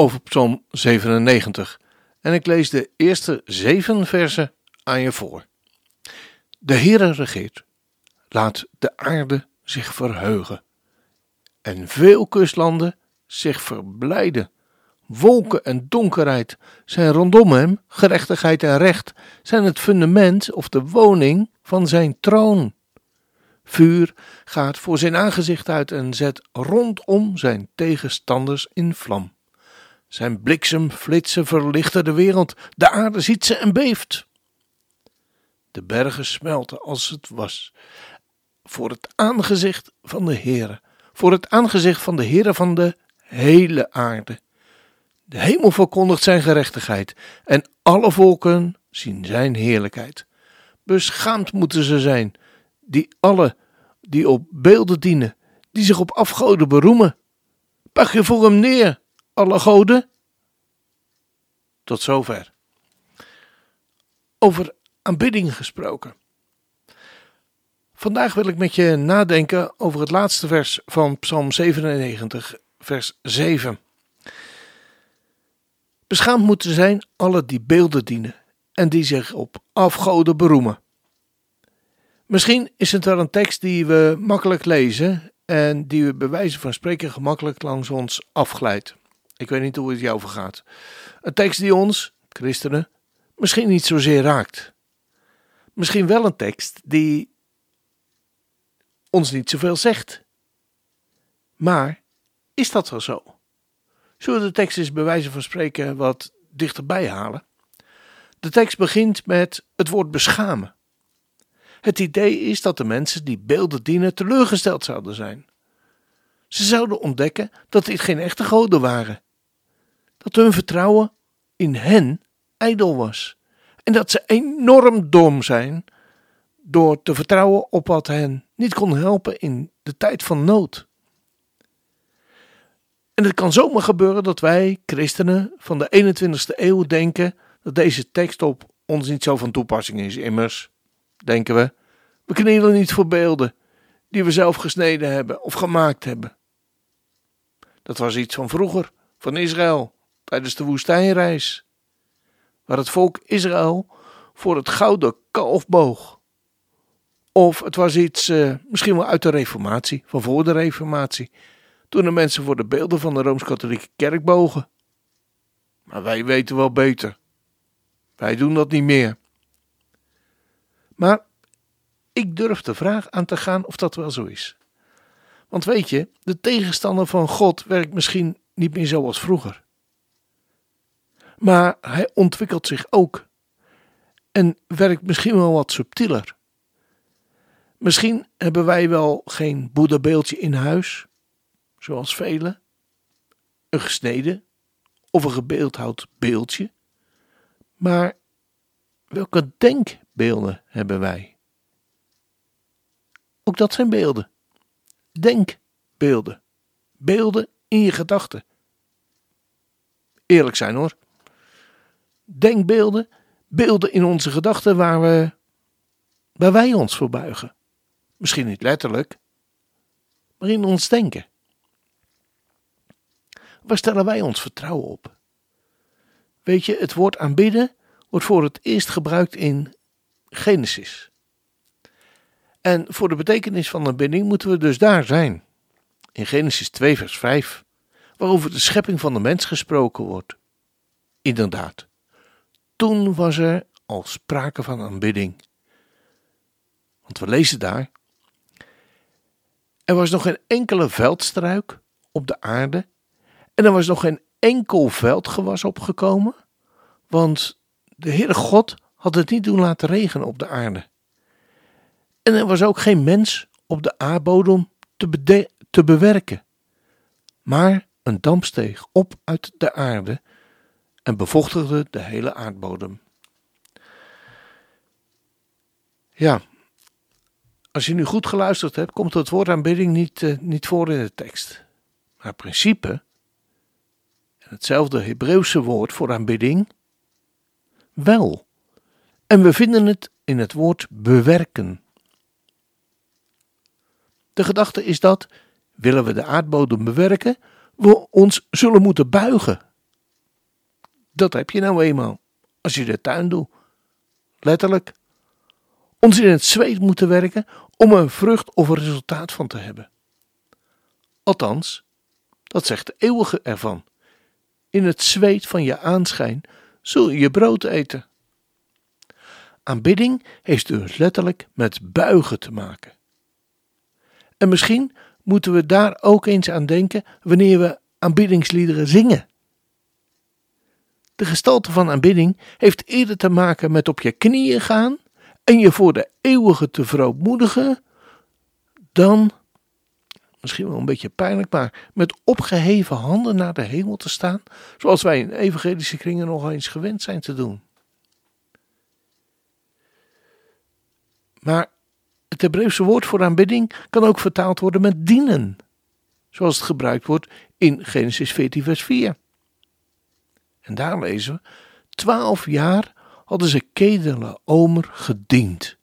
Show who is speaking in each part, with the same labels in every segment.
Speaker 1: over Psalm 97 en ik lees de eerste zeven versen aan je voor. De Heere regeert, laat de aarde zich verheugen en veel kustlanden zich verblijden. Wolken en donkerheid zijn rondom hem, gerechtigheid en recht zijn het fundament of de woning van zijn troon. Vuur gaat voor zijn aangezicht uit en zet rondom zijn tegenstanders in vlam. Zijn bliksemflitsen verlichten de wereld, de aarde ziet ze en beeft. De bergen smelten als het was, voor het aangezicht van de Heere, voor het aangezicht van de Heere van de hele aarde. De hemel verkondigt zijn gerechtigheid en alle volken zien zijn heerlijkheid. Beschaamd moeten ze zijn, die alle die op beelden dienen, die zich op afgoden beroemen. Pak je voor hem neer, alle goden? Tot zover. Over aanbidding gesproken. Vandaag wil ik met je nadenken over het laatste vers van Psalm 97, vers 7. Beschaamd moeten zijn alle die beelden dienen en die zich op afgoden beroemen. Misschien is het wel een tekst die we makkelijk lezen en die we bij wijze van spreken gemakkelijk langs ons afglijdt. Ik weet niet hoe het jou vergaat. Een tekst die ons, christenen, misschien niet zozeer raakt. Misschien wel een tekst die ons niet zoveel zegt. Maar is dat wel zo? Zullen we de tekst eens bij wijze van spreken wat dichterbij halen? De tekst begint met het woord beschamen. Het idee is dat de mensen die beelden dienen teleurgesteld zouden zijn. Ze zouden ontdekken dat dit geen echte goden waren. Dat hun vertrouwen in hen ijdel was. En dat ze enorm dom zijn door te vertrouwen op wat hen niet kon helpen in de tijd van nood. En het kan zomaar gebeuren dat wij, christenen van de 21ste eeuw, denken dat deze tekst op ons niet zo van toepassing is. Immers, denken we, we knielen niet voor beelden die we zelf gesneden hebben of gemaakt hebben. Dat was iets van vroeger, van Israël, tijdens de woestijnreis, waar het volk Israël voor het gouden kalf boog. Of het was iets uh, misschien wel uit de Reformatie, van voor de Reformatie, toen de mensen voor de beelden van de Rooms-Katholieke Kerk bogen. Maar wij weten wel beter. Wij doen dat niet meer. Maar ik durf de vraag aan te gaan of dat wel zo is. Want weet je, de tegenstander van God werkt misschien niet meer zoals vroeger. Maar hij ontwikkelt zich ook en werkt misschien wel wat subtieler. Misschien hebben wij wel geen boeddhabeeldje in huis, zoals velen, een gesneden of een gebeeldhouwd beeldje. Maar welke denkbeelden hebben wij? Ook dat zijn beelden. Denkbeelden. Beelden in je gedachten. Eerlijk zijn hoor. Denkbeelden, beelden in onze gedachten waar, we, waar wij ons voor buigen. Misschien niet letterlijk, maar in ons denken. Waar stellen wij ons vertrouwen op? Weet je, het woord aanbidden wordt voor het eerst gebruikt in Genesis. En voor de betekenis van aanbidding moeten we dus daar zijn. In Genesis 2, vers 5, waarover de schepping van de mens gesproken wordt. Inderdaad, toen was er al sprake van aanbidding. Want we lezen daar. Er was nog geen enkele veldstruik op de aarde. En er was nog geen enkel veldgewas opgekomen. Want de Heere God had het niet doen laten regenen op de aarde. En er was ook geen mens op de aardbodem te, te bewerken. Maar een damp steeg op uit de aarde en bevochtigde de hele aardbodem. Ja, als je nu goed geluisterd hebt, komt het woord aanbidding niet, uh, niet voor in de tekst. Maar principe, hetzelfde Hebreeuwse woord voor aanbidding, wel. En we vinden het in het woord bewerken. De gedachte is dat, willen we de aardbodem bewerken, we ons zullen moeten buigen. Dat heb je nou eenmaal, als je de tuin doet. Letterlijk. Ons in het zweet moeten werken om een vrucht of een resultaat van te hebben. Althans, dat zegt de eeuwige ervan. In het zweet van je aanschijn zul je je brood eten. Aanbidding heeft dus letterlijk met buigen te maken. En misschien moeten we daar ook eens aan denken wanneer we aanbiddingsliederen zingen. De gestalte van aanbidding heeft eerder te maken met op je knieën gaan en je voor de eeuwige te verootmoedigen, dan, misschien wel een beetje pijnlijk, maar met opgeheven handen naar de hemel te staan, zoals wij in evangelische kringen nog eens gewend zijn te doen. Maar het Hebreeuwse woord voor aanbidding kan ook vertaald worden met dienen, zoals het gebruikt wordt in Genesis 14, vers 4. En daar lezen we: Twaalf jaar hadden ze Kedele Omer gediend.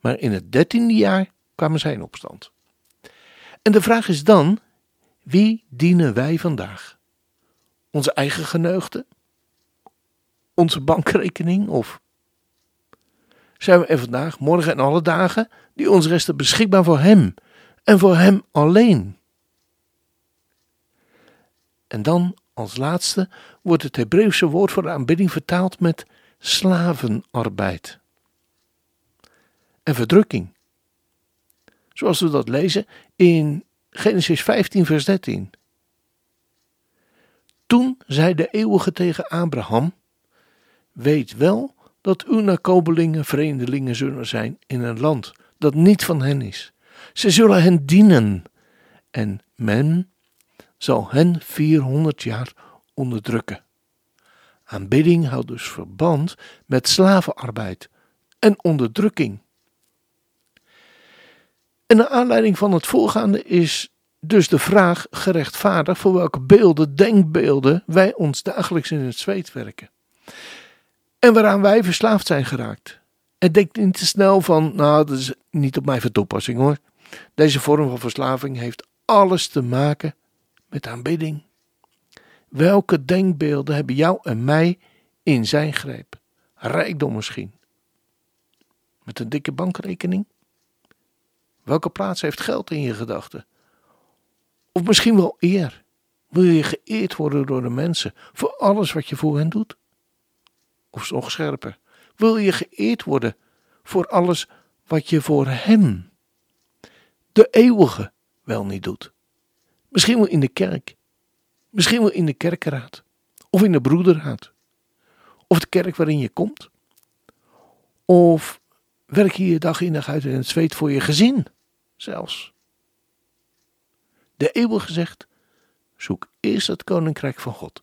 Speaker 1: Maar in het dertiende jaar kwamen zij in opstand. En de vraag is dan: wie dienen wij vandaag? Onze eigen geneugde? Onze bankrekening? Of zijn we er vandaag, morgen en alle dagen die ons resten beschikbaar voor Hem en voor Hem alleen? En dan als laatste wordt het Hebreeuwse woord voor de aanbidding vertaald met slavenarbeid en verdrukking. Zoals we dat lezen in Genesis 15, vers 13. Toen zei de eeuwige tegen Abraham: Weet wel dat uw nakobelingen vreemdelingen zullen zijn in een land dat niet van hen is. Ze zullen hen dienen en men zal hen 400 jaar onderdrukken. Aanbidding houdt dus verband met slavenarbeid en onderdrukking. En naar aanleiding van het voorgaande is dus de vraag gerechtvaardigd voor welke beelden, denkbeelden wij ons dagelijks in het zweet werken. En waaraan wij verslaafd zijn geraakt. En denk niet te snel van, nou, dat is niet op mij van toepassing hoor. Deze vorm van verslaving heeft alles te maken met aanbidding. Welke denkbeelden hebben jou en mij in zijn greep? Rijkdom misschien. Met een dikke bankrekening? Welke plaats heeft geld in je gedachten? Of misschien wel eer? Wil je geëerd worden door de mensen voor alles wat je voor hen doet? Of nog scherper, wil je geëerd worden voor alles wat je voor hem, de eeuwige, wel niet doet? Misschien wel in de kerk, misschien wel in de kerkenraad, of in de broederraad, of de kerk waarin je komt. Of werk je je dag in dag uit in het zweet voor je gezin zelfs. De eeuwige zegt: zoek eerst het koninkrijk van God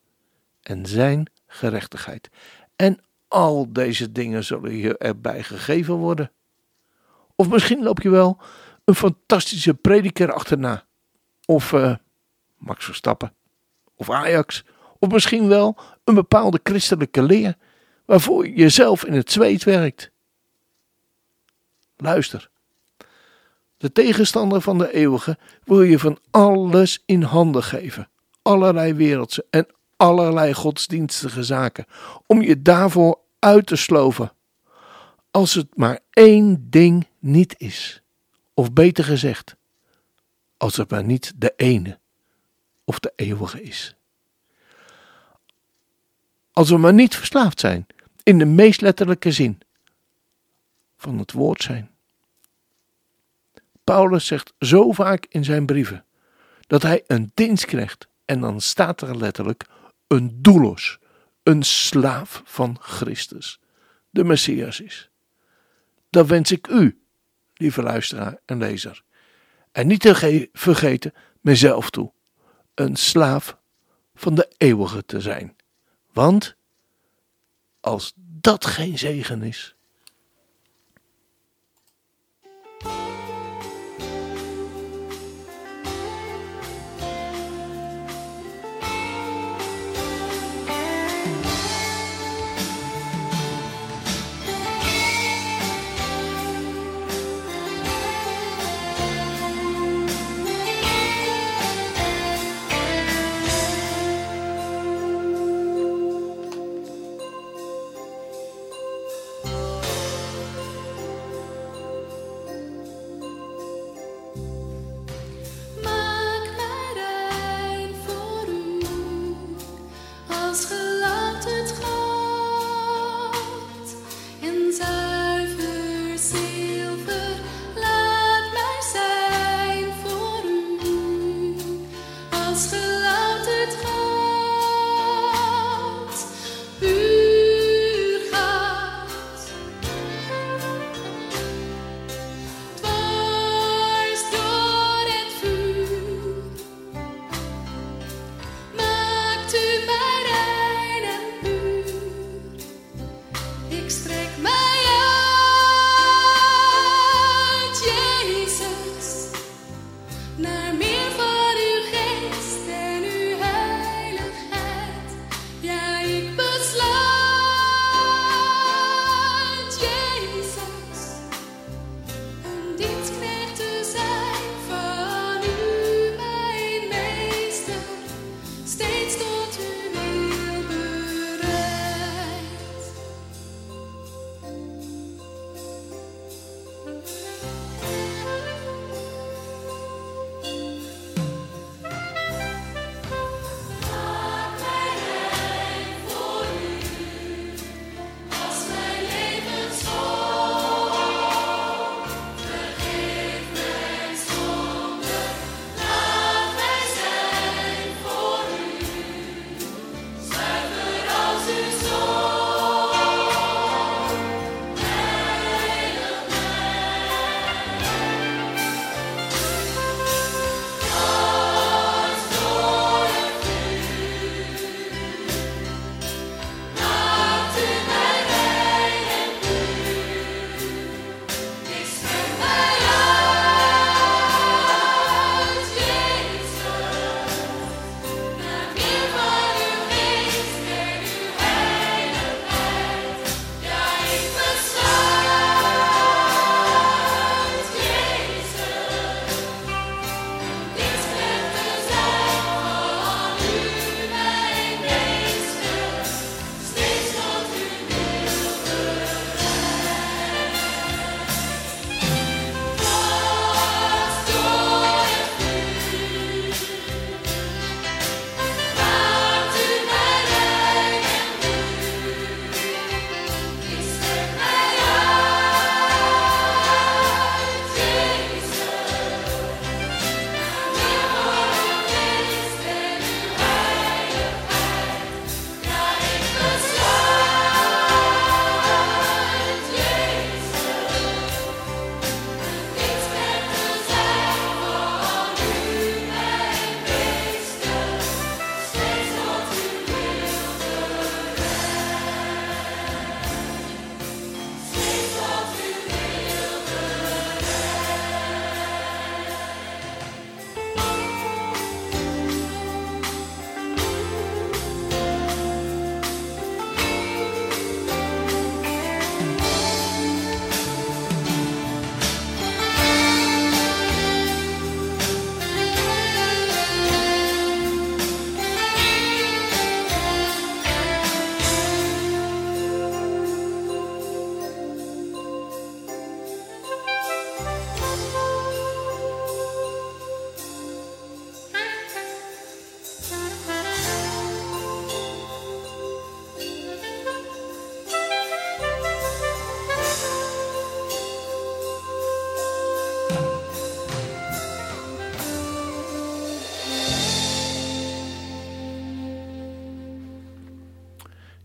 Speaker 1: en zijn gerechtigheid. En al deze dingen zullen je erbij gegeven worden. Of misschien loop je wel een fantastische prediker achterna. Of uh, Max Verstappen. Of Ajax. Of misschien wel een bepaalde christelijke leer waarvoor je jezelf in het zweet werkt. Luister. De tegenstander van de eeuwige wil je van alles in handen geven. Allerlei wereldse en allerlei godsdienstige zaken. Om je daarvoor uit te sloven. Als het maar één ding niet is. Of beter gezegd, als het maar niet de ene of de eeuwige is. Als we maar niet verslaafd zijn, in de meest letterlijke zin van het woord zijn. Paulus zegt zo vaak in zijn brieven dat hij een dienst krijgt en dan staat er letterlijk een doelos, een slaaf van Christus, de Messias is. Dat wens ik u, lieve luisteraar en lezer. En niet te vergeten mezelf toe, een slaaf van de eeuwige te zijn. Want
Speaker 2: als dat geen zegen is,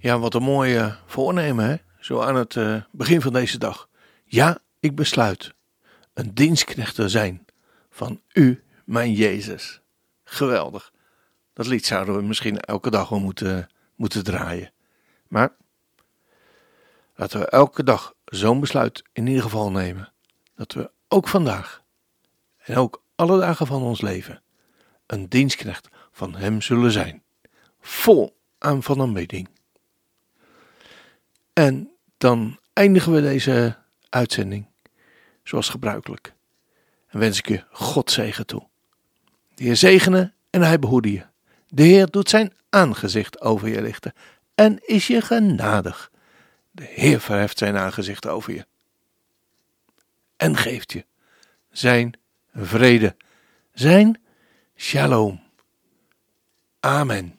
Speaker 2: Ja, wat een mooie voornemen, hè? Zo aan het uh, begin van deze dag. Ja, ik besluit een dienstknecht te zijn van u, mijn Jezus. Geweldig. Dat lied zouden we misschien elke dag wel moeten, moeten draaien. Maar
Speaker 1: Laten we elke dag zo'n besluit in ieder geval nemen. Dat we ook vandaag en ook alle dagen van ons leven een dienstknecht van Hem zullen zijn. Vol aan van aanbidding. En dan eindigen we deze uitzending zoals gebruikelijk. En wens ik je God zegen toe. De Heer zegene en hij behoede je. De Heer doet zijn aangezicht over je lichten en is je genadig. De Heer verheft zijn aangezicht over je en geeft je zijn vrede, zijn shalom. Amen.